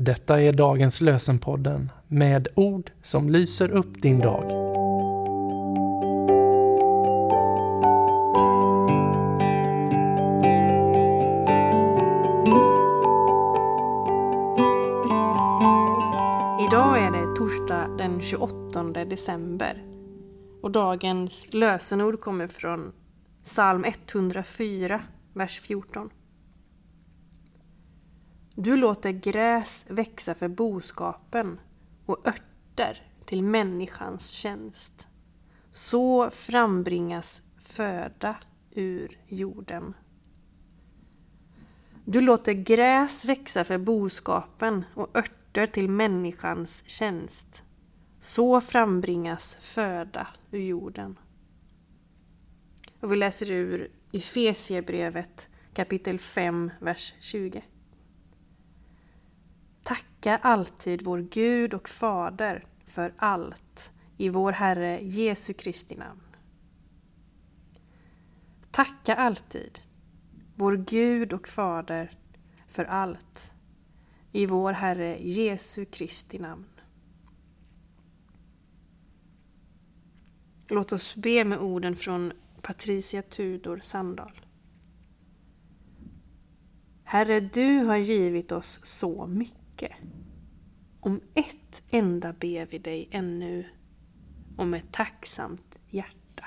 Detta är dagens lösenpodden med ord som lyser upp din dag. Idag är det torsdag den 28 december och dagens lösenord kommer från psalm 104, vers 14. Du låter gräs växa för boskapen och örter till människans tjänst. Så frambringas föda ur jorden. Du låter gräs växa för boskapen och örter till människans tjänst. Så frambringas föda ur jorden. Och vi läser ur Efesiebrevet kapitel 5, vers 20. Tacka alltid vår Gud och Fader för allt i vår Herre Jesu Kristi namn. Tacka alltid vår Gud och Fader för allt i vår Herre Jesu Kristi namn. Låt oss be med orden från Patricia Tudor Sandahl. Herre, du har givit oss så mycket. Om ett enda ber vi dig ännu, om ett tacksamt hjärta.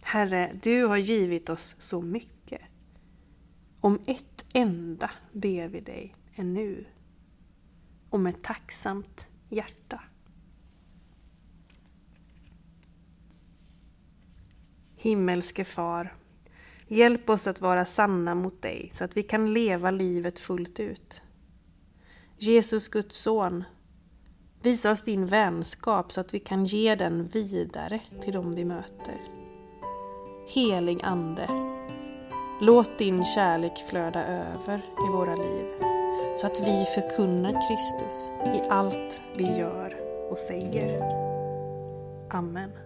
Herre, du har givit oss så mycket. Om ett enda ber vi dig ännu, om ett tacksamt hjärta. Himmelske Far, hjälp oss att vara sanna mot dig så att vi kan leva livet fullt ut. Jesus, Guds son, visa oss din vänskap så att vi kan ge den vidare till dem vi möter. Helig Ande, låt din kärlek flöda över i våra liv så att vi förkunnar Kristus i allt vi gör och säger. Amen.